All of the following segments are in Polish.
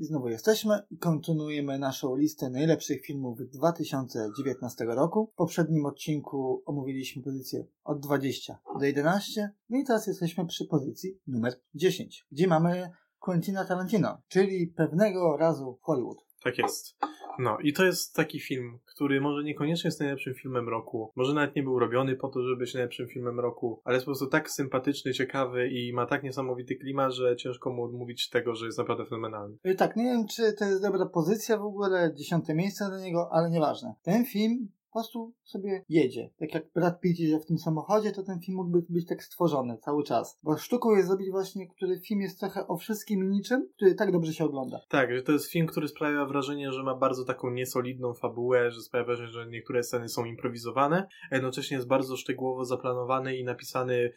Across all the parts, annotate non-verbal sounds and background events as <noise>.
I znowu jesteśmy i kontynuujemy naszą listę najlepszych filmów 2019 roku. W poprzednim odcinku omówiliśmy pozycję od 20 do 11. No i teraz jesteśmy przy pozycji numer 10, gdzie mamy Quentina Tarantino, czyli pewnego razu Hollywood. Tak jest. No i to jest taki film, który może niekoniecznie jest najlepszym filmem roku, może nawet nie był robiony po to, żeby być najlepszym filmem roku, ale jest po prostu tak sympatyczny, ciekawy i ma tak niesamowity klimat, że ciężko mu odmówić tego, że jest naprawdę fenomenalny. I tak, nie wiem czy to jest dobra pozycja w ogóle, dziesiąte miejsce dla niego, ale nieważne. Ten film po prostu sobie jedzie. Tak jak Brad Pitt jedzie w tym samochodzie, to ten film mógłby być tak stworzony cały czas. Bo sztuką jest zrobić właśnie, który film jest trochę o wszystkim i niczym, który tak dobrze się ogląda. Tak, że to jest film, który sprawia wrażenie, że ma bardzo taką niesolidną fabułę, że sprawia wrażenie, że niektóre sceny są improwizowane, a jednocześnie jest bardzo szczegółowo zaplanowany i napisany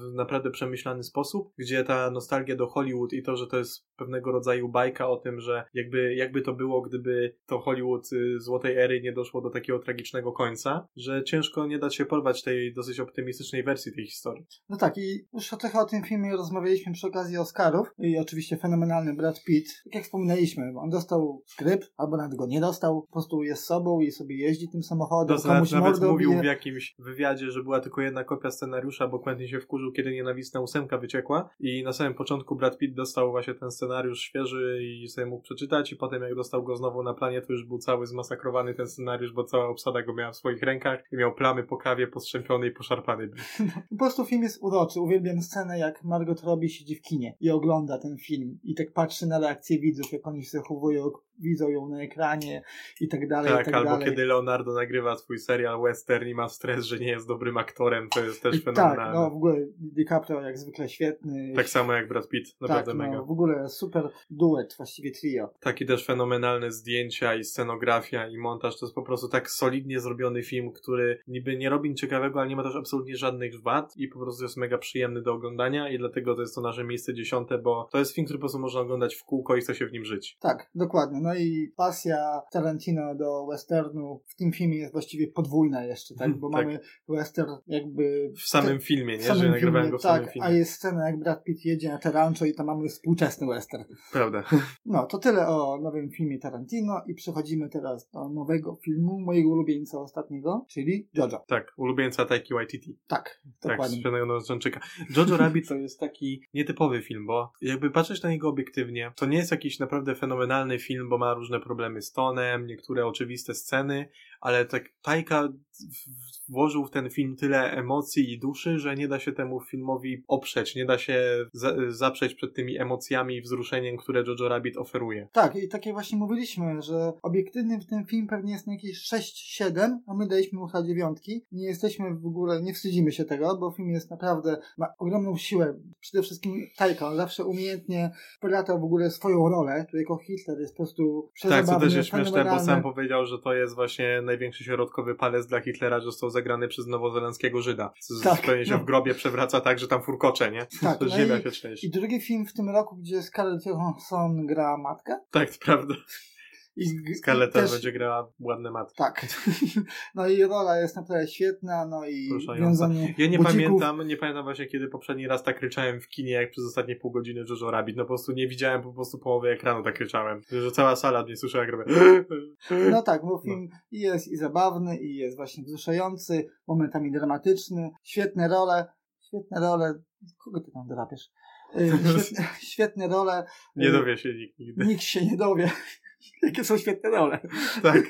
w naprawdę przemyślany sposób, gdzie ta nostalgia do Hollywood i to, że to jest pewnego rodzaju bajka o tym, że jakby, jakby to było, gdyby to Hollywood y, złotej ery nie doszło do takiego takiego tragicznego końca, że ciężko nie dać się porwać tej dosyć optymistycznej wersji tej historii. No tak, i już trochę o tym filmie rozmawialiśmy przy okazji Oscarów i oczywiście fenomenalny Brad Pitt. Tak jak wspominaliśmy, on dostał skrypt, albo nawet go nie dostał, po prostu jest sobą i sobie jeździ tym samochodem, Dostał, komuś nawet mówił bije. w jakimś wywiadzie, że była tylko jedna kopia scenariusza, bo Quentin się wkurzył, kiedy nienawistna ósemka wyciekła i na samym początku Brad Pitt dostał właśnie ten scenariusz świeży i sobie mógł przeczytać i potem jak dostał go znowu na planie, to już był cały zmasakrowany ten scenariusz, bo cała obsada go miała w swoich rękach i miał plamy po kawie postrzępiony i poszarpany. <laughs> po prostu film jest uroczy. Uwielbiam scenę, jak Margot Robbie siedzi w kinie i ogląda ten film i tak patrzy na reakcję widzów, jak oni się zachowują, widzą ją na ekranie i tak dalej. Tak, tak albo dalej. kiedy Leonardo nagrywa swój serial western i ma stres, że nie jest dobrym aktorem, to jest też fenomenalne. Tak, no w ogóle DiCaprio jak zwykle świetny. Tak samo jak Brad Pitt, naprawdę tak, mega. No, w ogóle super duet, właściwie trio. Taki też fenomenalne zdjęcia i scenografia i montaż, to jest po prostu tak solidnie zrobiony film, który niby nie robi nic ciekawego, ale nie ma też absolutnie żadnych wad i po prostu jest mega przyjemny do oglądania i dlatego to jest to nasze miejsce dziesiąte, bo to jest film, który po prostu można oglądać w kółko i chce się w nim żyć. Tak, dokładnie. No i pasja Tarantino do westernu w tym filmie jest właściwie podwójna jeszcze, tak? Bo tak. mamy western jakby... W samym filmie, nie? Samym że nagrywałem go w tak, samym filmie. a jest scena jak Brad Pitt jedzie na Tarancho i tam mamy współczesny western. Prawda. <laughs> No, to tyle o nowym filmie Tarantino i przechodzimy teraz do nowego filmu, mojego ulubieńca ostatniego, czyli Jojo. Tak, ulubieńca Taiki Waititi. Tak, dokładnie. Tak, z Johnczyka. Jojo <laughs> Rabbit to jest taki nietypowy film, bo jakby patrzeć na niego obiektywnie, to nie jest jakiś naprawdę fenomenalny film, bo ma różne problemy z tonem, niektóre oczywiste sceny, ale tak Tajka włożył w ten film tyle emocji i duszy, że nie da się temu filmowi oprzeć, nie da się za zaprzeć przed tymi emocjami i wzruszeniem, które Jojo Rabbit oferuje. Tak, i takie właśnie mówiliśmy, że obiektywny w tym film pewnie jest na jakieś 6-7, a my daliśmy mu dziewiątki. Nie jesteśmy w ogóle, nie wstydzimy się tego, bo film jest naprawdę, ma ogromną siłę. Przede wszystkim Tajka, on zawsze umiejętnie polatał w ogóle swoją rolę, tu jako Hitler jest po prostu Tak, co też jest śmieszne, bo sam powiedział, że to jest właśnie największy środkowy palec dla Hitlera, został zagrany przez nowozelandzkiego Żyda. Z, tak, zupełnie się no. w grobie przewraca tak, że tam furkocze, nie? Tak, to no ziemia i, się trzęsie. I drugi film w tym roku, gdzie Scarlett Johansson gra matkę. Tak, to prawda. I, Scarlett też będzie grała ładne matki. Tak. <laughs> No i rola jest naprawdę świetna, no i wiązanie Ja nie budzików. pamiętam, nie pamiętam właśnie kiedy poprzedni raz tak ryczałem w kinie, jak przez ostatnie pół godziny Jojo Rabbit. No po prostu nie widziałem po prostu połowy ekranu, tak ryczałem. Że cała sala mnie słyszała, jak robię. <laughs> No tak, bo film no. jest i zabawny, i jest właśnie wzruszający, momentami dramatyczny, świetne role, świetne role. Kogo ty tam drapiesz? Y, <laughs> świetne, świetne role. Nie dowie się nikt nigdy. Nikt się nie dowie. Jakie są świetne role. Tak.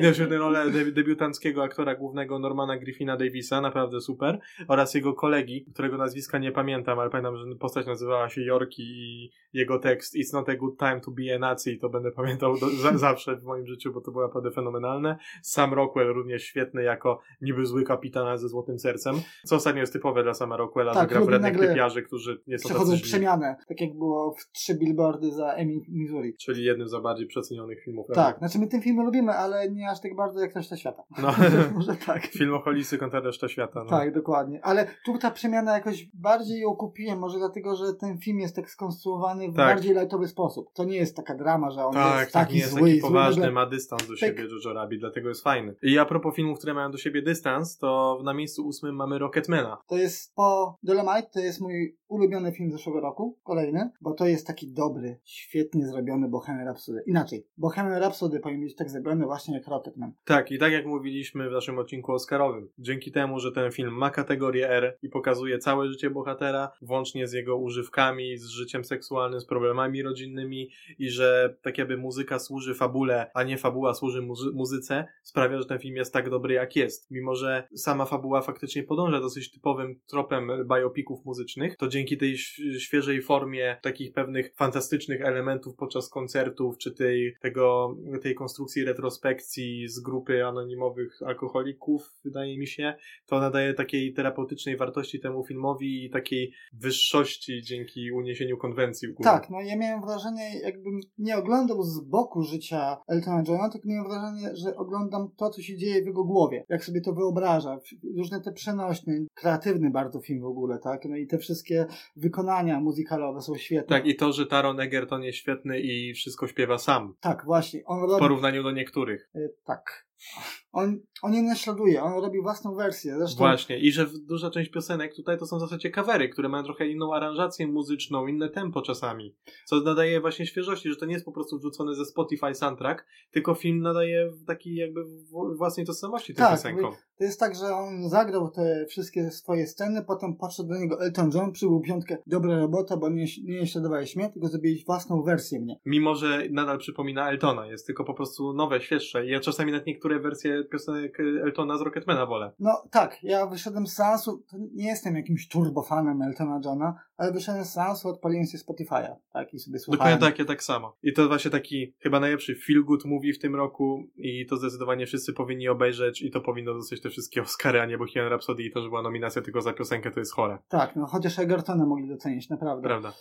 Miał świetne role debiutanckiego aktora głównego Normana Griffina Davisa, naprawdę super, oraz jego kolegi, którego nazwiska nie pamiętam, ale pamiętam, że postać nazywała się Yorki i jego tekst It's not a good time to be a Nazi i to będę pamiętał do, za, zawsze w moim życiu, bo to było naprawdę fenomenalne. Sam Rockwell również świetny jako niby zły kapitan ze złotym sercem, co ostatnio jest typowe dla sama Rockwella, tak, że gra wrednych typiarzy, którzy nie są Przechodzą przemianę, tak jak było w trzy billboardy za Emmy, Missouri. Czyli jednym za bardziej przed niedocenionych filmów. Tak, znaczy my ten film lubimy, ale nie aż tak bardzo jak reszta świata. No. <laughs> Może tak. Filmoholicy kontra reszta świata. No. Tak, dokładnie. Ale tu ta przemiana jakoś bardziej ją kupiłem, może dlatego, że ten film jest tak skonstruowany w Tak. bardziej lightowy sposób. To nie jest taka drama, że on Tak, jest tak, taki nie jest zły, taki zły poważny, nagle- ma dystans do Tak. siebie Jojo Rabbit, dlatego jest fajny. I a propos filmów, które mają do siebie dystans, to na miejscu ósmym mamy Rocketmana. To jest po Dolomite, to jest mój ulubiony film zeszłego roku, kolejny, bo to jest taki dobry, świetnie zrobiony Bohemian Rhapsody. Inaczej, Bohemian Rhapsody powinien być tak zrobiony właśnie jak Rocketman. Tak, i tak jak mówiliśmy w naszym odcinku Oscarowym, dzięki temu, że ten film ma kategorię R i pokazuje całe życie bohatera, włącznie z jego używkami, z życiem seksualnym, z problemami rodzinnymi i że tak jakby muzyka służy fabule, a nie fabuła służy muzy- muzyce, sprawia, że ten film jest tak dobry jak jest. Mimo, że sama fabuła faktycznie podąża dosyć typowym tropem biopików muzycznych, to dzięki tej świeżej formie takich pewnych fantastycznych elementów podczas koncertów, czy tej, tego, tej konstrukcji retrospekcji z grupy anonimowych alkoholików, wydaje mi się, to nadaje takiej terapeutycznej wartości temu filmowi i takiej wyższości dzięki uniesieniu konwencji w górę. Tak, no ja miałem wrażenie, jakbym nie oglądał z boku życia Eltona Johna, tylko miałem wrażenie, że oglądam to, co się dzieje w jego głowie. Jak sobie to wyobraża. Różne te przenośne, kreatywny bardzo film w ogóle, tak? No i te wszystkie wykonania muzykalowe są świetne. Tak, i to, że Taron Egerton jest świetny i wszystko śpiewa sam. Tak, właśnie. On W robi... porównaniu do niektórych. Y, Tak. On, on nie naśladuje, on robi własną wersję. Zresztą Właśnie. I że duża część piosenek tutaj to są w zasadzie kawery, które mają trochę inną aranżację muzyczną, inne tempo czasami. Co nadaje właśnie świeżości, że to nie jest po prostu wrzucony ze Spotify soundtrack, tylko film nadaje taki jakby własnej tożsamości tym Tak, piosenkom. to jest tak, że on zagrał te wszystkie swoje sceny, potem podszedł do niego Elton John, przybył piątkę, dobra robota, bo nie, nie naśladowałeś mnie, tylko zrobiłeś własną wersję mnie. Mimo, że nadal przypomina Eltona, jest tylko po prostu nowe, świeższe. I ja czasami nawet niektóre wersje piosenek Eltona z Rocketmana wolę. No tak, ja wyszedłem z seansu, nie jestem jakimś turbofanem Eltona Johna, ale wyszedłem z seansu, odpaliłem sobie Spotify'a, tak, i sobie słuchałem. Dokładnie tak, ja tak samo. I to właśnie taki chyba najlepszy feel good movie w tym roku i to zdecydowanie wszyscy powinni obejrzeć i to powinno dostać te wszystkie Oscary, a nie Bohemian Rhapsody i to, że była nominacja tylko za piosenkę, to jest chore. Tak, no chociaż Egertona mogli docenić, naprawdę. Prawda.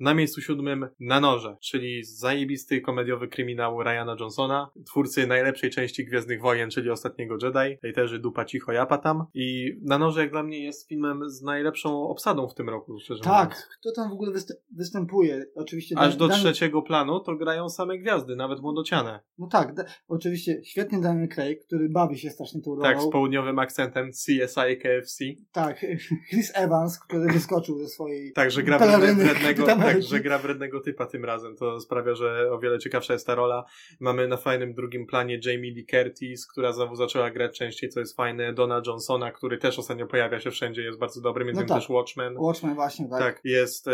Na miejscu siódmym Na Noże, czyli zajebisty komediowy kryminał Ryana Johnsona, twórcy najlepszej części Gwiezdnych Wojen, czyli Ostatniego Jedi, tej też dupa cicho japa tam. I Na Noże jak dla mnie jest filmem z najlepszą obsadą w tym roku, szczerze mówiąc. Tak, kto tam w ogóle występ- występuje? Oczywiście Aż do Dan- trzeciego planu to grają same gwiazdy, nawet młodociane. No tak, oczywiście świetny Daniel Craig, który bawi się strasznie tą rolą. Tak, z południowym akcentem CSI KFC. Tak, <laughs> Chris Evans, który wyskoczył ze swojej Tak, że gra wrednego, Kapitana tak, że gra wrednego typa tym razem. To sprawia, że o wiele ciekawsza jest ta rola. Mamy na fajnym drugim planie Jamie Lee Curtis, która znowu zaczęła grać częściej, co jest fajne. Donna Johnsona, który też ostatnio pojawia się wszędzie, jest bardzo dobry, między No innymi tak. też Watchmen. Watchmen właśnie, tak. Tak, jest e,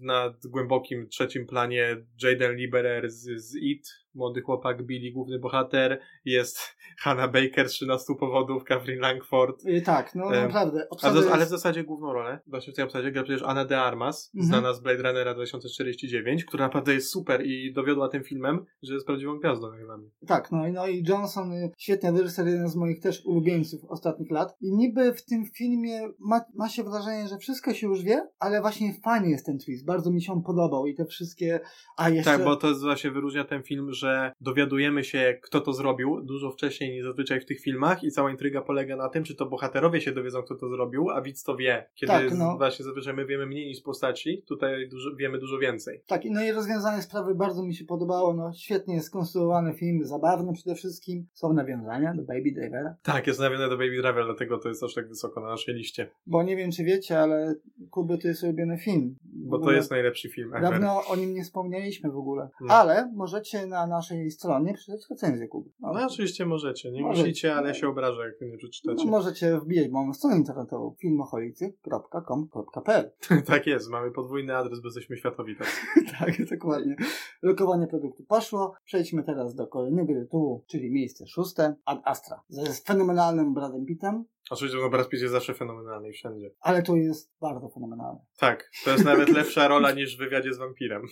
na głębokim trzecim planie Jaden Liberer z, z It, młody chłopak Billy, główny bohater. Jest <laughs> Hannah Baker, 13 powodów, Catherine Langford. Y, Tak, no Em, naprawdę. Ale, w- ale w jest... zasadzie główną rolę, właśnie w tej obsadzie gra przecież Anna de Armas, Mhm. znana z Blade Runnera 2049, która naprawdę jest super i dowiodła tym filmem, że jest prawdziwą gwiazdą jak dla mnie. Tak, no, i- no i Johnson, y, świetny reżyser, jeden z moich też ulubieńców ostatnich lat. I niby w tym filmie ma, ma się wrażenie, że wszystko się już wie, ale właśnie fajny jest ten twist. Bardzo mi się on podobał i te wszystkie... A jeszcze... Tak, bo to jest właśnie wyróżnia ten film, że dowiadujemy się, kto to zrobił dużo wcześniej niż zazwyczaj w tych filmach i cała intryga polega na tym, czy to bohaterowie się dowiedzą, kto to zrobił, a widz to wie. Kiedy Tak, no. właśnie zazwyczaj my wiemy mniej niż postaci, tutaj dużo, wiemy dużo więcej. Tak, no i rozwiązanie sprawy bardzo mi się podobało. No, świetnie jest skonstruowany film, zabawny przede wszystkim. Są nawiązania do Baby Drivera. Tak, jest nawiązane do Baby Driver, dlatego to jest aż tak wysoko na naszej liście. Bo nie wiem, czy wiecie, ale Kuby to jest ulubiony film. Bo to jest najlepszy film ever. Dawno o nim nie wspomnieliśmy w ogóle. No. Ale możecie na naszej stronie przeczytać recenzję Kuby. No, No oczywiście możecie, nie Możecie. musicie, ale się obrażę, jak nie przeczytacie. no, możecie wbijać moją stronę internetową filmoholicy.com.pl <laughs> tak jest, mamy podwójny adres, bo jesteśmy światowi tacy. <laughs> Tak, dokładnie. Lokowanie produktu poszło. Przejdźmy teraz do kolejnego tytułu, czyli miejsce szóste, Ad Astra. Z fenomenalnym Bradem Pittem, Oczywiście, no Brad Pitt jest zawsze fenomenalny i wszędzie. ale tu jest bardzo fenomenalny. Tak, to jest nawet <laughs> lepsza rola niż w wywiadzie z wampirem.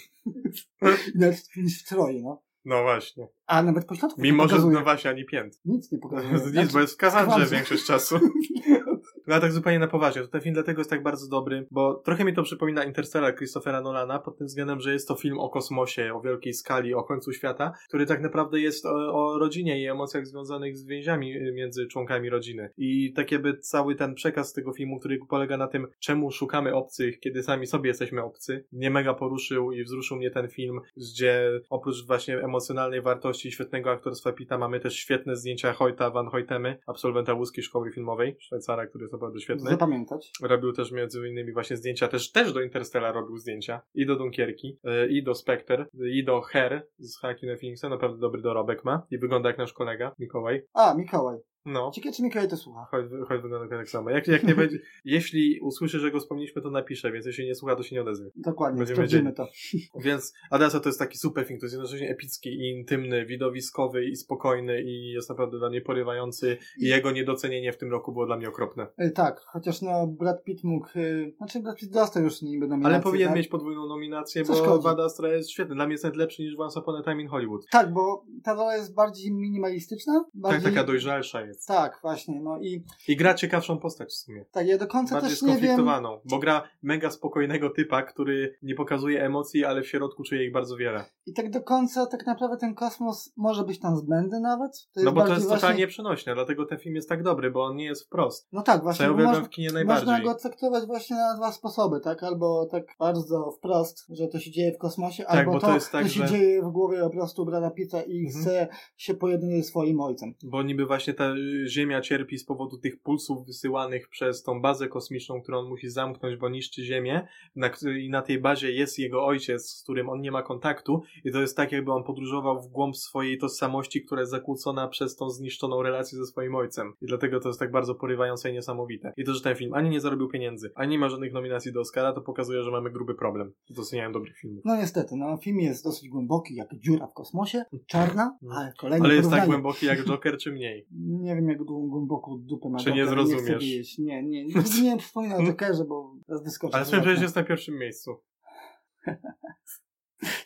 Nawet niż w Troi, no. No właśnie. A nawet pośladków Mimo, nie że pokazuje. no właśnie, ani pięt. Nic nie pokazuje. Nic, Znaczy, bo jest w kazandrze skazandrze. większość czasu. <laughs> No a tak zupełnie na poważnie, to ten film dlatego jest tak bardzo dobry, bo trochę mi to przypomina Interstellar Christophera Nolana pod tym względem, że jest to film o kosmosie, o wielkiej skali, o końcu świata, który tak naprawdę jest o, o rodzinie i emocjach związanych z więziami y, między członkami rodziny. I tak jakby cały ten przekaz tego filmu, który polega na tym, czemu szukamy obcych, kiedy sami sobie jesteśmy obcy, mnie mega poruszył i wzruszył mnie ten film, gdzie oprócz właśnie emocjonalnej wartości i świetnego aktorstwa Pita mamy też świetne zdjęcia Hojta Van Hoytemy, absolwenta łódzkiej szkoły filmowej, Szwajcara, który jest naprawdę świetny. Zapamiętać. Robił też między innymi właśnie zdjęcia, też, też do Interstellar robił zdjęcia. I do Dunkierki, yy, i do Spectre, i do Her z Hackinem Phoenixem. Naprawdę dobry dorobek ma. I wygląda jak nasz kolega, Mikołaj. A, Mikołaj. No. Ciekawe, czy Mikołaj to słucha. Choć, choć wygląda tak samo. Jak, jak nie będzie, <laughs> jeśli usłyszy, że go wspomnieliśmy, to napisze, więc jeśli nie słucha, to się nie odezwie. Dokładnie, Będziemy sprawdzimy to. <laughs> Więc Adasa to jest taki super film, to jest jednocześnie epicki i intymny, widowiskowy i spokojny i jest naprawdę dla mnie porywający i jego niedocenienie w tym roku było dla mnie okropne. Y, Tak, chociaż no Brad Pitt mógł, y, znaczy Brad Pitt dostał już niby nominację, Ale powinien tak? mieć podwójną nominację, Co bo szkodzi? Wada Astra jest świetny. Dla mnie jest nawet lepszy niż Once Upon a Time in Hollywood. Tak, bo ta rola jest bardziej minimalistyczna, bardziej... Tak, taka dojrzalsza jest. Tak, właśnie, no i I gra ciekawszą postać w sumie. tak, ja do końca Bardziej też nie wiem... bo gra mega spokojnego typa, który nie pokazuje emocji, ale w środku czuje ich bardzo wiele. I tak do końca tak naprawdę ten kosmos może być tam zbędny nawet. No bo to jest właśnie- totalnie przenośne, dlatego ten film jest tak dobry, bo on nie jest wprost. No tak, Co właśnie, ja bo uwielbiam można, w kinie można najbardziej. go traktować właśnie na dwa sposoby, tak? Albo tak bardzo wprost, że to się dzieje w kosmosie, Tak, albo bo to, to tak, to się że- dzieje w głowie po prostu Brada Pitta i Mhm. chce się pojedynić ze swoim ojcem. Bo niby właśnie ta Ziemia cierpi z powodu tych pulsów wysyłanych przez tą bazę kosmiczną, którą on musi zamknąć, bo niszczy Ziemię. Na, I na tej bazie jest jego ojciec, z którym on nie ma kontaktu. I to jest tak, jakby on podróżował w głąb swojej tożsamości, która jest zakłócona przez tą zniszczoną relację ze swoim ojcem. I dlatego to jest tak bardzo porywające i niesamowite. I to, że ten film ani nie zarobił pieniędzy, ani nie ma żadnych nominacji do Oscara, to pokazuje, że mamy gruby problem. Doceniają dobrych filmów. No niestety, no film jest dosyć głęboki, jak dziura w kosmosie, czarna, Mhm. ale kolejne Ale jest tak głęboki jak <laughs> Joker, czy mniej? Nie wiem, jak głęboką dupę ma Czy nie zrozumiesz? wiedzieć. Nie, nie, nie, nie przypominam o Jokerze, bo teraz wyskoczy. Ale przecież okna. jest na pierwszym miejscu.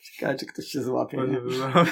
Ciekawe, czy ktoś się złapie. No, nie? no.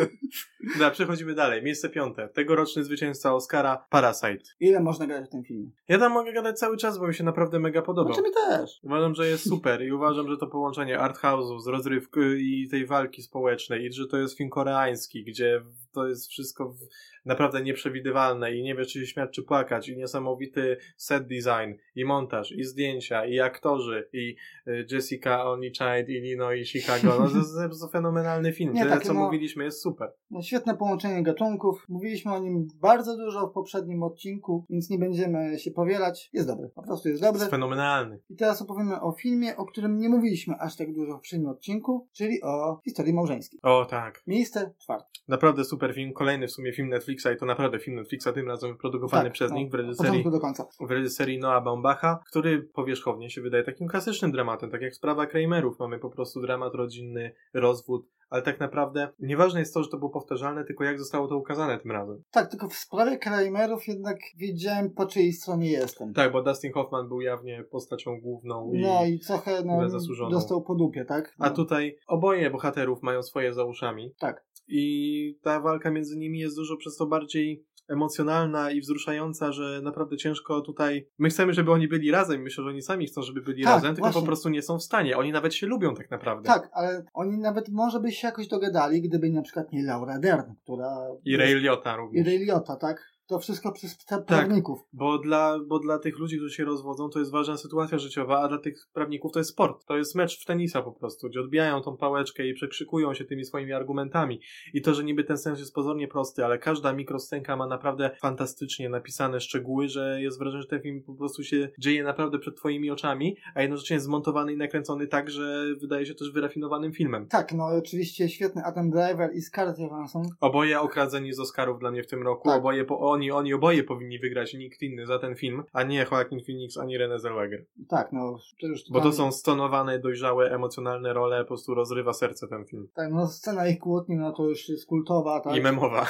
<laughs> Dobra, przechodzimy dalej. Miejsce piąte. Tegoroczny zwycięzca Oscara Parasite. Ile można grać w tym filmie? Ja tam mogę gadać cały czas, bo mi się naprawdę mega podobał. Znaczy mi też. Uważam, że jest super i uważam, że to połączenie art house'u z rozrywki i tej walki społecznej i że to jest film koreański, gdzie to jest wszystko w- naprawdę nieprzewidywalne i nie wiesz, czy się śmiać, czy płakać i niesamowity set design i montaż i zdjęcia i aktorzy i y, Jessica Onitschid i Lino i Chicago. No to jest, to jest fenomenalny film. Nie, Tyle, takie co no- mówiliśmy, jest super. No, świetne połączenie gatunków. Mówiliśmy o nim bardzo dużo w poprzednim odcinku, więc nie będziemy się powielać. Jest dobry. Po prostu jest dobry. Jest fenomenalny. I teraz opowiemy o filmie, o którym nie mówiliśmy aż tak dużo w poprzednim odcinku, czyli o historii małżeńskiej. O tak. Miejsce czwarte. Naprawdę super film. Kolejny w sumie film Netflixa i to naprawdę film Netflixa, tym razem wyprodukowany Tak, przez no, nich w reżyserii, do końca. w reżyserii Noah Baumbacha, który powierzchownie się wydaje takim klasycznym dramatem, tak jak sprawa Kramerów. Mamy po prostu dramat rodzinny, rozwód, ale tak naprawdę nieważne jest to, że to było powtarzalne, tylko jak zostało to ukazane tym razem. Tak, tylko w sprawie Kramerów jednak wiedziałem po czyjej stronie jestem. Tak, bo Dustin Hoffman był jawnie postacią główną i... No i trochę no, zasłużoną. dostał po dupie, tak? No, A tutaj oboje bohaterów mają swoje za uszami. Tak. I ta walka między nimi jest dużo przez to bardziej emocjonalna i wzruszająca, że naprawdę ciężko tutaj. My chcemy, żeby oni byli razem. Myślę, że oni sami chcą, żeby byli Tak, razem, tylko właśnie. po prostu nie są w stanie. Oni nawet się lubią tak naprawdę. Tak, ale oni nawet może by się jakoś dogadali, gdyby na przykład nie Laura Dern, która... I Ray Liotta I również. Ray Liotta, tak? To wszystko przez te prawników. Bo dla, bo dla tych ludzi, którzy się rozwodzą, to jest ważna sytuacja życiowa, a dla tych prawników to jest sport. To jest mecz w tenisa po prostu, gdzie odbijają tą pałeczkę i przekrzykują się tymi swoimi argumentami. I to, że niby ten sens jest pozornie prosty, ale każda mikroscenka ma naprawdę fantastycznie napisane szczegóły, że jest wrażenie, że ten film po prostu się dzieje naprawdę przed twoimi oczami, a jednocześnie jest zmontowany i nakręcony tak, że wydaje się też wyrafinowanym filmem. Tak, no oczywiście świetny Adam Driver i Scarlett Johansson. Oboje okradzeni z Oscarów dla mnie w tym roku. Tak. Oboje po, oni, oni oboje powinni wygrać nikt inny za ten film, a nie Joaquin Phoenix ani Renée Zellweger. Tak, no to już Bo to są stonowane, dojrzałe, emocjonalne role, po prostu rozrywa serce ten film. Tak, no scena ich kłótni, no to już jest kultowa, tak? I memowa.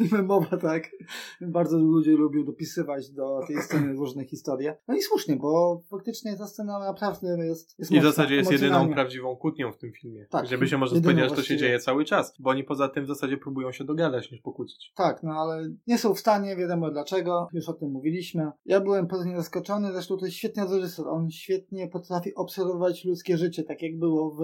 I memowa, tak. Bardzo ludzie lubią dopisywać do tej sceny różne historie. No i słusznie, bo faktycznie ta scena naprawdę jest, jest I w zasadzie jest jedyną prawdziwą kłótnią w tym filmie. Tak, Gdzie by się można jedyną spodziewać, że to się dzieje cały czas. Bo oni poza tym w zasadzie próbują się dogadać niż pokłócić. Tak, no ale nie są w stanie stanie, wiadomo dlaczego, już o tym mówiliśmy. Ja byłem pozytywnie zaskoczony, zresztą to jest świetny reżyser, on świetnie potrafi obserwować ludzkie życie, tak jak było w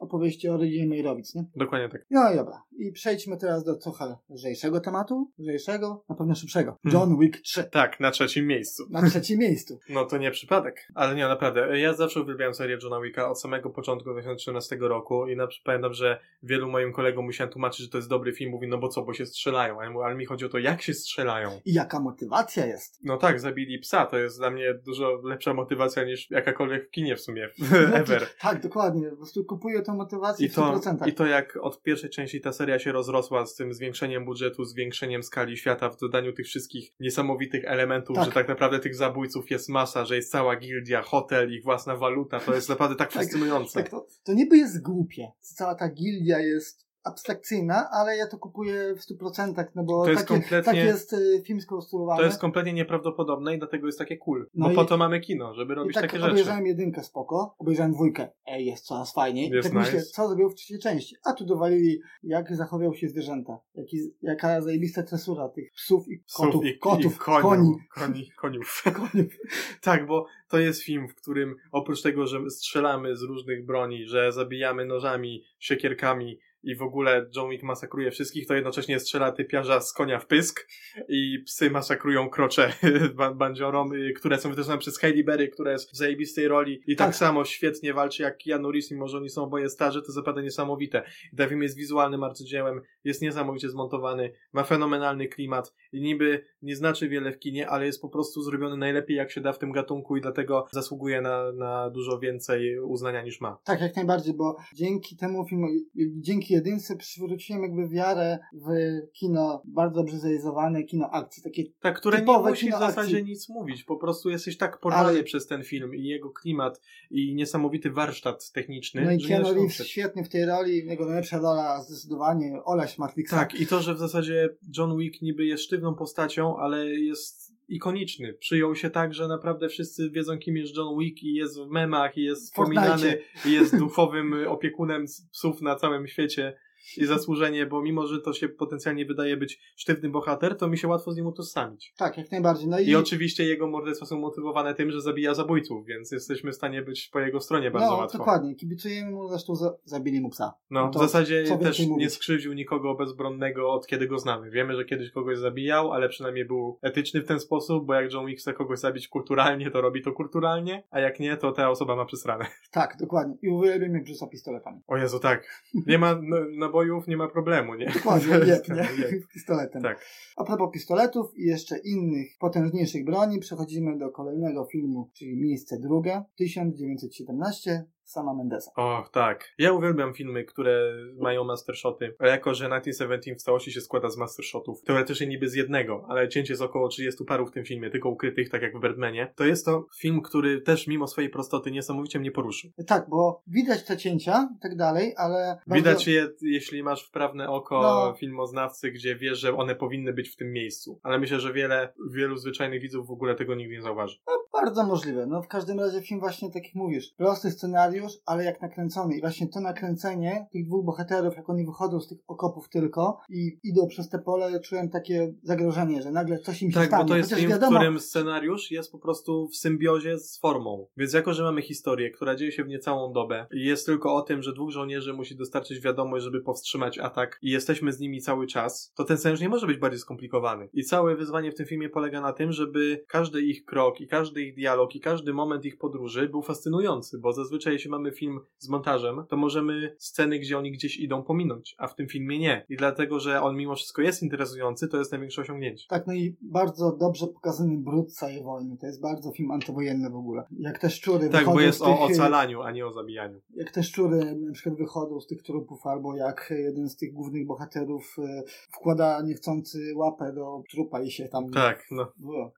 opowieści o rodzinie Mejrowic, nie? Dokładnie tak. No i dobra. I przejdźmy teraz do trochę lżejszego tematu, lżejszego, na pewno szybszego. Hmm. John Wick 3. Tak, na trzecim miejscu. Na trzecim <laughs> miejscu. No to nie przypadek. Ale nie, naprawdę. Ja zawsze uwielbiałem serię Johna Wicka od samego początku 2013 roku i na przykład pamiętam, że wielu moim kolegom musiałem tłumaczyć, że to jest dobry film. Mówi, no bo co, bo się strzelają. Ale mi chodzi o to, jak się strzelają. I jaka motywacja jest. No tak, zabili psa. To jest dla mnie dużo lepsza motywacja niż jakakolwiek w kinie w sumie. <laughs> No, Ever. Tak, dokładnie. Po prostu kupuję tę motywację I w to, 100%. I to jak od pierwszej części ta seria się rozrosła z tym zwiększeniem budżetu, zwiększeniem skali świata, w dodaniu tych wszystkich niesamowitych elementów, Tak. że tak naprawdę tych zabójców jest masa, że jest cała gildia, hotel, ich własna waluta, to jest naprawdę tak <laughs> Tak, fascynujące. Tak, to, to niby jest głupie. Cała ta gildia jest abstrakcyjna, ale ja to kupuję w 100%, no bo tak, kompletnie- tak jest y, film skonstruowany. To jest kompletnie nieprawdopodobne i dlatego jest takie cool. No bo po to mamy kino, żeby robić tak takie rzeczy. obejrzałem jedynkę spoko, obejrzałem dwójkę, ej, jest coraz fajniej. Jest tak myślę, nice. co zrobił w trzeciej części. A tu dowalili, jak zachowywał się zwierzęta. Jaki, jaka zajebista tresura tych psów i Psów kotów, i, kotów i koniu, koni. koni, koniów. <laughs> Koniów. <laughs> Tak, bo to jest film, w którym oprócz tego, że strzelamy z różnych broni, że zabijamy nożami, siekierkami i w ogóle John Wick masakruje wszystkich, to jednocześnie strzela typiarza z konia w pysk i psy masakrują krocze <laughs> ba- bandziorom, y, które są wytyczone przez Hailey Berry, która jest w zajebistej roli i tak, Tak. samo świetnie walczy jak Keanu Reeves, mimo że oni są oboje starzy, to naprawdę niesamowite. I ten film jest wizualnym arcydziełem, jest niesamowicie zmontowany, ma fenomenalny klimat i niby nie znaczy wiele w kinie, ale jest po prostu zrobiony najlepiej jak się da w tym gatunku i dlatego zasługuje na, na dużo więcej uznania niż ma. Tak, jak najbardziej, bo dzięki temu filmowi, dzięki jedynce przywróciłem jakby wiarę w kino bardzo dobrze zrealizowane, kino akcji, takie Tak, które nie musi w zasadzie akcji. nic mówić, po prostu jesteś tak porwany Ale- przez ten film i jego klimat i niesamowity warsztat techniczny, No i Keanu Reeves świetnie w tej roli, jego najlepsza rola zdecydowanie, Oleś Matrixa. Tak, i to, że w zasadzie John Wick niby jest sztywną postacią, ale jest ikoniczny. Przyjął się tak, że naprawdę wszyscy wiedzą, kim jest John Wick i jest w memach, i jest wspominany, i jest duchowym opiekunem psów na całym świecie. I zasłużenie, bo mimo, że to się potencjalnie wydaje być sztywny bohater, to mi się łatwo z nim utożsamić. Tak, jak najbardziej. No i, I oczywiście jego morderstwa są motywowane tym, że zabija zabójców, więc jesteśmy w stanie być po jego stronie bardzo no, łatwo. dokładnie, kibicujemy mu, zresztą za, zabili mu psa. No, to w zasadzie też nie mówić? skrzywdził nikogo bezbronnego od kiedy go znamy. Wiemy, że kiedyś kogoś zabijał, ale przynajmniej był etyczny w ten sposób, bo jak John Wick chce kogoś zabić kulturalnie, to robi to kulturalnie, a jak nie, to ta osoba ma przesrane. Tak, dokładnie. I uwielbiam jak rzuca pistoletami. O Jezu, tak. Nie ma n- nabojów, nie ma problemu, nie? Dokładnie, jeb, nie? jeb. Pistoletem. Tak. A propos pistoletów i jeszcze innych potężniejszych broni, przechodzimy do kolejnego filmu, czyli miejsce drugie, 1917, sama Mendesa. O, tak. Ja uwielbiam filmy, które mają mastershoty. A jako, że 1917 w całości się składa z mastershotów, teoretycznie niby z jednego, ale cięcie jest około 30 parów w tym filmie, tylko ukrytych, tak jak w Birdmanie, to jest to film, który też mimo swojej prostoty niesamowicie mnie poruszył. Tak, bo widać te cięcia i tak dalej, ale... Widać je, jeśli masz wprawne oko No. filmoznawcy, gdzie wiesz, że one powinny być w tym miejscu. Ale myślę, że wiele, wielu zwyczajnych widzów w ogóle tego nigdy nie zauważy. Bardzo możliwe. No w każdym razie film właśnie, tak jak mówisz, prosty scenariusz, ale jak nakręcony. I właśnie to nakręcenie tych dwóch bohaterów, jak oni wychodzą z tych okopów tylko i idą przez te pole, czułem takie zagrożenie, że nagle coś im się Tak, stanie. bo to jest Chociaż film, wiadomo, w którym scenariusz jest po prostu w symbiozie z formą. Więc jako, że mamy historię, która dzieje się w niecałą dobę i jest tylko o tym, że dwóch żołnierzy musi dostarczyć wiadomość, żeby powstrzymać atak i jesteśmy z nimi cały czas, to ten scenariusz nie może być bardziej skomplikowany. I całe wyzwanie w tym filmie polega na tym, żeby każdy ich krok i każdy ich dialog i każdy moment ich podróży był fascynujący, bo zazwyczaj jeśli mamy film z montażem, to możemy sceny, gdzie oni gdzieś idą pominąć, a w tym filmie nie. I dlatego, że on mimo wszystko jest interesujący, to jest największe osiągnięcie. Tak, no i bardzo dobrze pokazany brud całej wojny. To jest bardzo film antywojenny w ogóle. Jak te szczury Tak, wychodzą bo jest z o tych, ocalaniu, a nie o zabijaniu. jak te szczury na przykład wychodzą z tych trupów, albo jak jeden z tych głównych bohaterów e, wkłada niechcący łapę do trupa i się tam... Tak, no.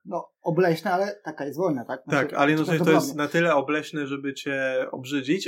No, obleśne, ale taka jest wojna, tak? Tak, Znaczy, ale jednocześnie to prawdopodobnie. jest na tyle obleśne, żeby cię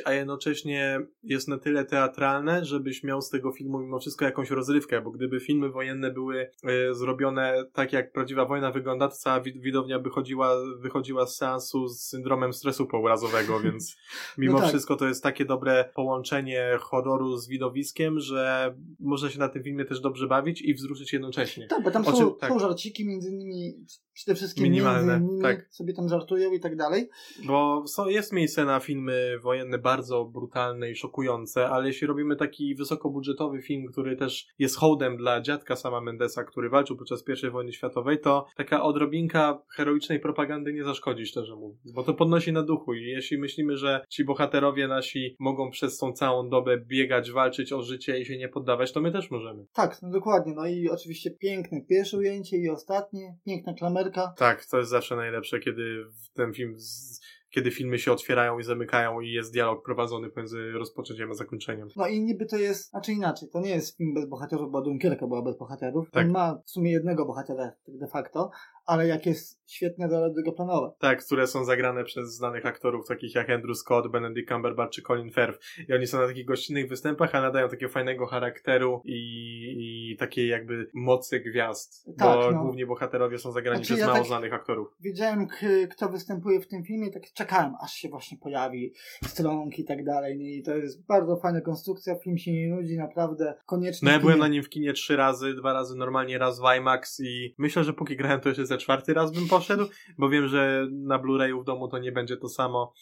a jednocześnie jest na tyle teatralne, żebyś miał z tego filmu mimo wszystko jakąś rozrywkę, bo gdyby filmy wojenne były e, zrobione tak, jak prawdziwa wojna wygląda, to cała widownia by chodziła, wychodziła z seansu z syndromem stresu pourazowego, <laughs> więc mimo no tak. wszystko to jest takie dobre połączenie horroru z widowiskiem, że można się na tym filmie też dobrze bawić i wzruszyć jednocześnie. Tak, bo tam są, tak. są żarciki, między innymi przede wszystkim Minimalne, między tak. sobie tam żartują i tak dalej. Bo są, jest miejsce na filmy wojenne bardzo brutalne i szokujące, ale jeśli robimy taki wysokobudżetowy film, który też jest hołdem dla dziadka sama Mendesa, który walczył podczas I wojny światowej, to taka odrobinka heroicznej propagandy nie zaszkodzi, szczerze mówiąc, bo to podnosi na duchu i jeśli myślimy, że ci bohaterowie nasi mogą przez tą całą dobę biegać, walczyć o życie i się nie poddawać, to my też możemy. Tak, no dokładnie, no i oczywiście piękne pierwsze ujęcie i ostatnie, piękna klamerka. Tak, to jest zawsze najlepsze, kiedy ten film z kiedy filmy się otwierają i zamykają i jest dialog prowadzony pomiędzy rozpoczęciem a zakończeniem. No i niby to jest, znaczy inaczej, to nie jest film bez bohaterów, bo Dunkierka była bez bohaterów. Tak. On ma w sumie jednego bohatera de facto, ale jak jest świetne role drugoplanowe. Tak, które są zagrane przez znanych aktorów, takich jak Andrew Scott, Benedict Cumberbatch czy Colin Firth. I oni są na takich gościnnych występach, ale nadają takiego fajnego charakteru i, i takiej jakby mocy gwiazd. Tak, bo no. głównie bohaterowie są zagrani znaczy, przez ja mało tak znanych aktorów. Wiedziałem, kto występuje w tym filmie, tak czekałem, aż się właśnie pojawi stronki i tak dalej. I to jest bardzo fajna konstrukcja, film się nie nudzi, naprawdę koniecznie. No ja byłem na nim w kinie trzy razy, dwa razy normalnie, raz w IMAX i myślę, że póki grałem to jeszcze czwarty raz bym poszedł, bo wiem, że na Blu-rayu w domu to nie będzie to samo.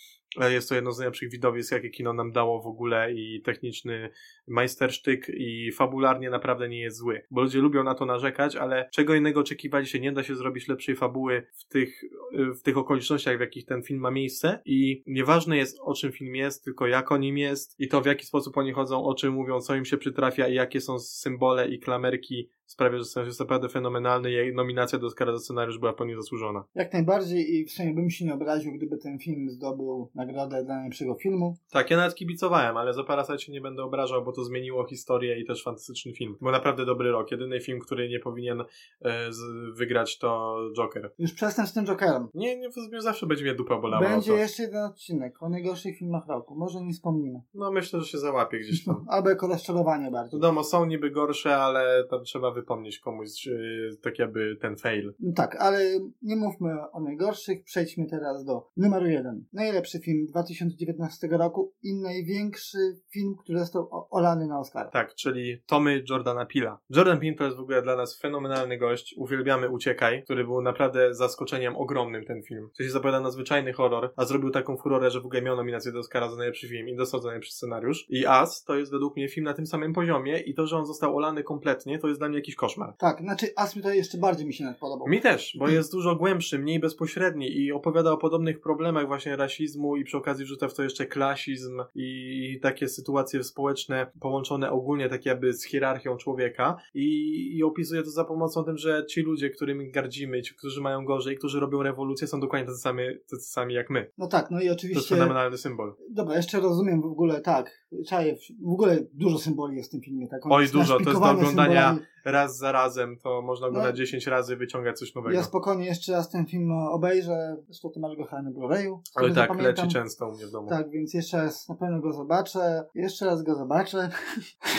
Jest to jedno z najlepszych widowisk, jakie kino nam dało w ogóle i techniczny majstersztyk i fabularnie naprawdę nie jest zły. Bo ludzie lubią na to narzekać, ale czego innego oczekiwali się, nie da się zrobić lepszej fabuły w tych, w tych okolicznościach, w jakich ten film ma miejsce i nieważne jest o czym film jest, tylko jak o nim jest i to w jaki sposób oni chodzą, o czym mówią, co im się przytrafia i jakie są symbole i klamerki sprawia, że jest naprawdę fenomenalny i nominacja do Oscara za scenariusz była pełni zasłużona. Jak najbardziej i w sumie bym się nie obraził, gdyby ten film zdobył nagrodę dla najlepszego filmu. Tak, ja nawet kibicowałem, ale za Parasite się nie będę obrażał, bo to zmieniło historię i też fantastyczny film. Był naprawdę dobry rok. Jedyny film, który nie powinien e, z, wygrać to Joker. Już przestęp z tym Jokerem. Nie, nie, zawsze będzie mnie dupa bolała. Będzie jeszcze jeden odcinek o najgorszych filmach roku. Może nie wspomnimy. No myślę, że się załapie gdzieś tam. <laughs> Albo jako rozczarowanie bardziej. Wiadomo, są niby gorsze, ale tam trzeba wypomnieć komuś yy, tak jakby ten fail. No tak, ale nie mówmy o najgorszych. Przejdźmy teraz do numeru jeden. Najlepszy film 2019 roku i największy film, który został olany na Oscar. Tak, czyli Tommy Jordana Pila. Jordan Peele to jest w ogóle dla nas fenomenalny gość. Uwielbiamy Uciekaj, który był naprawdę zaskoczeniem ogromnym ten film. To się zapowiada na zwyczajny horror, a zrobił taką furorę, że w ogóle miał nominację do Oscara za najlepszy film i dostał za najlepszy scenariusz. I As to jest według mnie film na tym samym poziomie i to, że on został olany kompletnie, to jest dla mnie jakiś koszmar. Tak, znaczy As mi to jeszcze bardziej mi się podobał. Mi też, bo jest dużo głębszy, mniej bezpośredni i opowiada o podobnych problemach właśnie rasizmu i przy okazji wrzuca w to jeszcze klasizm i takie sytuacje społeczne połączone ogólnie tak jakby z hierarchią człowieka i, i opisuje to za pomocą tym, że ci ludzie, którymi gardzimy, ci, którzy mają gorzej, którzy robią rewolucję, są dokładnie tacy sami, tacy sami jak my. No tak, no i oczywiście... To jest fenomenalny symbol. Dobra, jeszcze rozumiem w ogóle, tak, czaję, w ogóle dużo symboli jest w tym filmie, tak? On Oj, dużo, to jest do oglądania symbolami. Raz za razem, to można go no, na 10 razy wyciągać coś nowego. Ja spokojnie jeszcze raz ten film obejrzę, zresztą ty masz go chyba na Blu-rayu. Ale tak, zapamiętam. leci często u mnie w domu. Tak, więc jeszcze raz na pewno go zobaczę, jeszcze raz go zobaczę,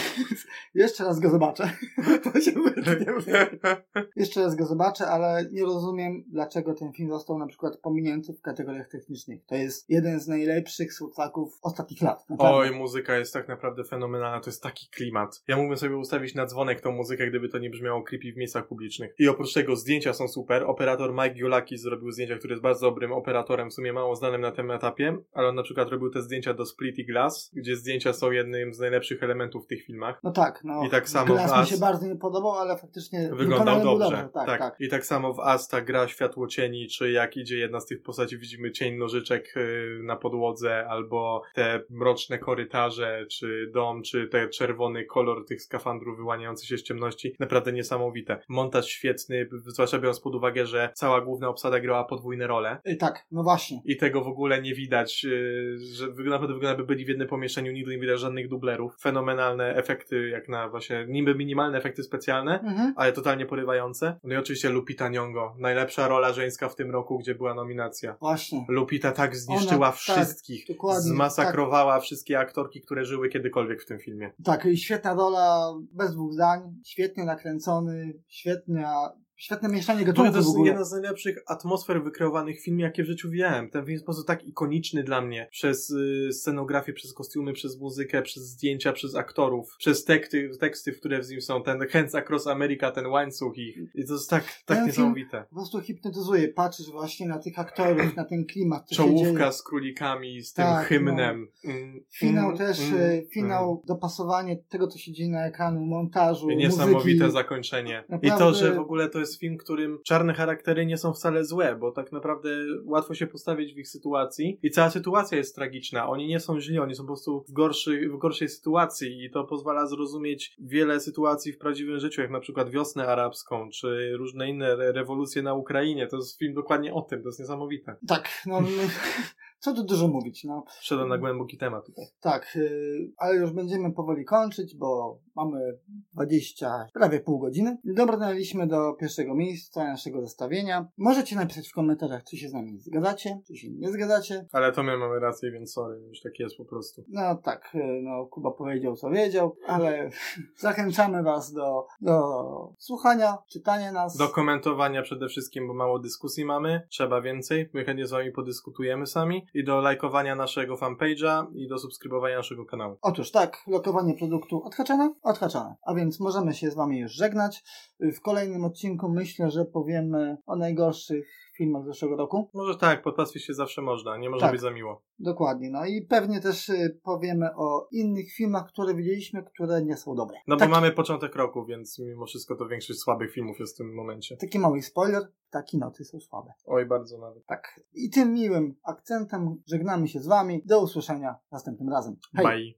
<laughs> jeszcze raz go zobaczę. <laughs> to się <laughs> jeszcze raz go zobaczę, ale nie rozumiem, dlaczego ten film został na przykład pominięty w kategoriach technicznych. To jest jeden z najlepszych soundtracków ostatnich lat. Naprawdę. Oj, muzyka jest tak naprawdę fenomenalna, to jest taki klimat. Ja mógłbym sobie ustawić na dzwonek tą muzykę, gdyby to nie brzmiało creepy w miejscach publicznych. I oprócz tego zdjęcia są super. Operator Mike Giolaki zrobił zdjęcia, który jest bardzo dobrym operatorem, w sumie mało znanym na tym etapie, ale on na przykład robił te zdjęcia do Split i Glass, gdzie zdjęcia są jednym z najlepszych elementów w tych filmach. No tak, no. I tak samo Glass w As... mi się bardzo nie podobał, ale faktycznie wyglądał dobrze. Tak, tak, tak, I tak samo w As ta gra światło cieni, czy jak idzie jedna z tych postaci, widzimy cień nożyczek y, na podłodze, albo te mroczne korytarze, czy dom, czy ten czerwony kolor tych skafandrów wyłaniający się z ciemności naprawdę niesamowite. Montaż świetny, zwłaszcza biorąc pod uwagę, że cała główna obsada grała podwójne role. Y, tak, no właśnie. I tego w ogóle nie widać, yy, że naprawdę wygląda, jakby byli w jednym pomieszczeniu, nigdy nie widać żadnych dublerów. Fenomenalne efekty, jak na właśnie, niby minimalne efekty specjalne, Mhm. ale totalnie porywające. No i oczywiście Lupita Nyong'o, najlepsza rola żeńska w tym roku, gdzie była nominacja. Właśnie. Lupita tak zniszczyła Ona, tak, wszystkich. dokładnie, Zmasakrowała wszystkie aktorki, które żyły kiedykolwiek w tym filmie. Tak, i świetna rola, bez dwóch zdań, świetnie nakręcony, świetna, świetne mieszanie To gatunków w jest jedna z najlepszych atmosfer wykreowanych w filmie, jakie w życiu widziałem. Ten film jest po prostu tak ikoniczny dla mnie. Przez y, scenografię, przez kostiumy, przez muzykę, przez zdjęcia, przez aktorów, przez teksty, teksty, które w nim są. Ten Hands Across America, ten łańcuch ich. I to jest tak, tak Ten niesamowite. Po prostu hipnotyzuje, patrzysz właśnie na tych aktorów, na ten klimat. Czołówka z królikami, z tym Tak, hymnem. Mm, Finał mm, też, mm, e, finał, dopasowanie tego, co się dzieje na ekranu, montażu, mm. Niesamowite muzyki. zakończenie. I Naprawdę- to, że w ogóle to jest film, którym czarne charaktery nie są wcale złe, bo tak naprawdę łatwo się postawić w ich sytuacji i cała sytuacja jest tragiczna. Oni nie są źli, oni są po prostu w, gorszy, w gorszej sytuacji i to pozwala zrozumieć wiele sytuacji w prawdziwym życiu, jak na przykład wiosnę arabską, czy różne inne re- rewolucje na Ukrainie. To jest film dokładnie o tym, to jest niesamowite. Tak, no co tu dużo mówić, no. Wszedłem na głęboki temat tutaj. Tak, yy, ale już będziemy powoli kończyć, bo mamy 20, prawie pół godziny. Dobrnęliśmy do pierwszego miejsca naszego zestawienia. Możecie napisać w komentarzach, czy się z nami zgadzacie, czy się nie zgadzacie. Ale to my mamy rację, więc sorry, już tak jest po prostu. No tak, yy, no Kuba powiedział co wiedział, ale <laughs> zachęcamy Was do, do słuchania, czytania nas. Do komentowania przede wszystkim, bo mało dyskusji mamy, trzeba więcej, my chętnie z wami podyskutujemy sami i do lajkowania naszego fanpage'a i do subskrybowania naszego kanału. Otóż tak, lokowanie produktu odhaczone? Odhaczone. A więc możemy się z Wami już żegnać. W kolejnym odcinku myślę, że powiemy o najgorszych filmach z zeszłego roku. Może tak, podpastwić się zawsze można, nie może Tak. być za miło. Dokładnie. No i pewnie też y, powiemy o innych filmach, które widzieliśmy, które nie są dobre. No bo Tak, mamy początek roku, więc mimo wszystko to większość słabych filmów jest w tym momencie. Taki mały spoiler, takie noty są słabe. Oj, bardzo nawet. Tak. I tym miłym akcentem żegnamy się z Wami. Do usłyszenia następnym razem. Hej! Bye.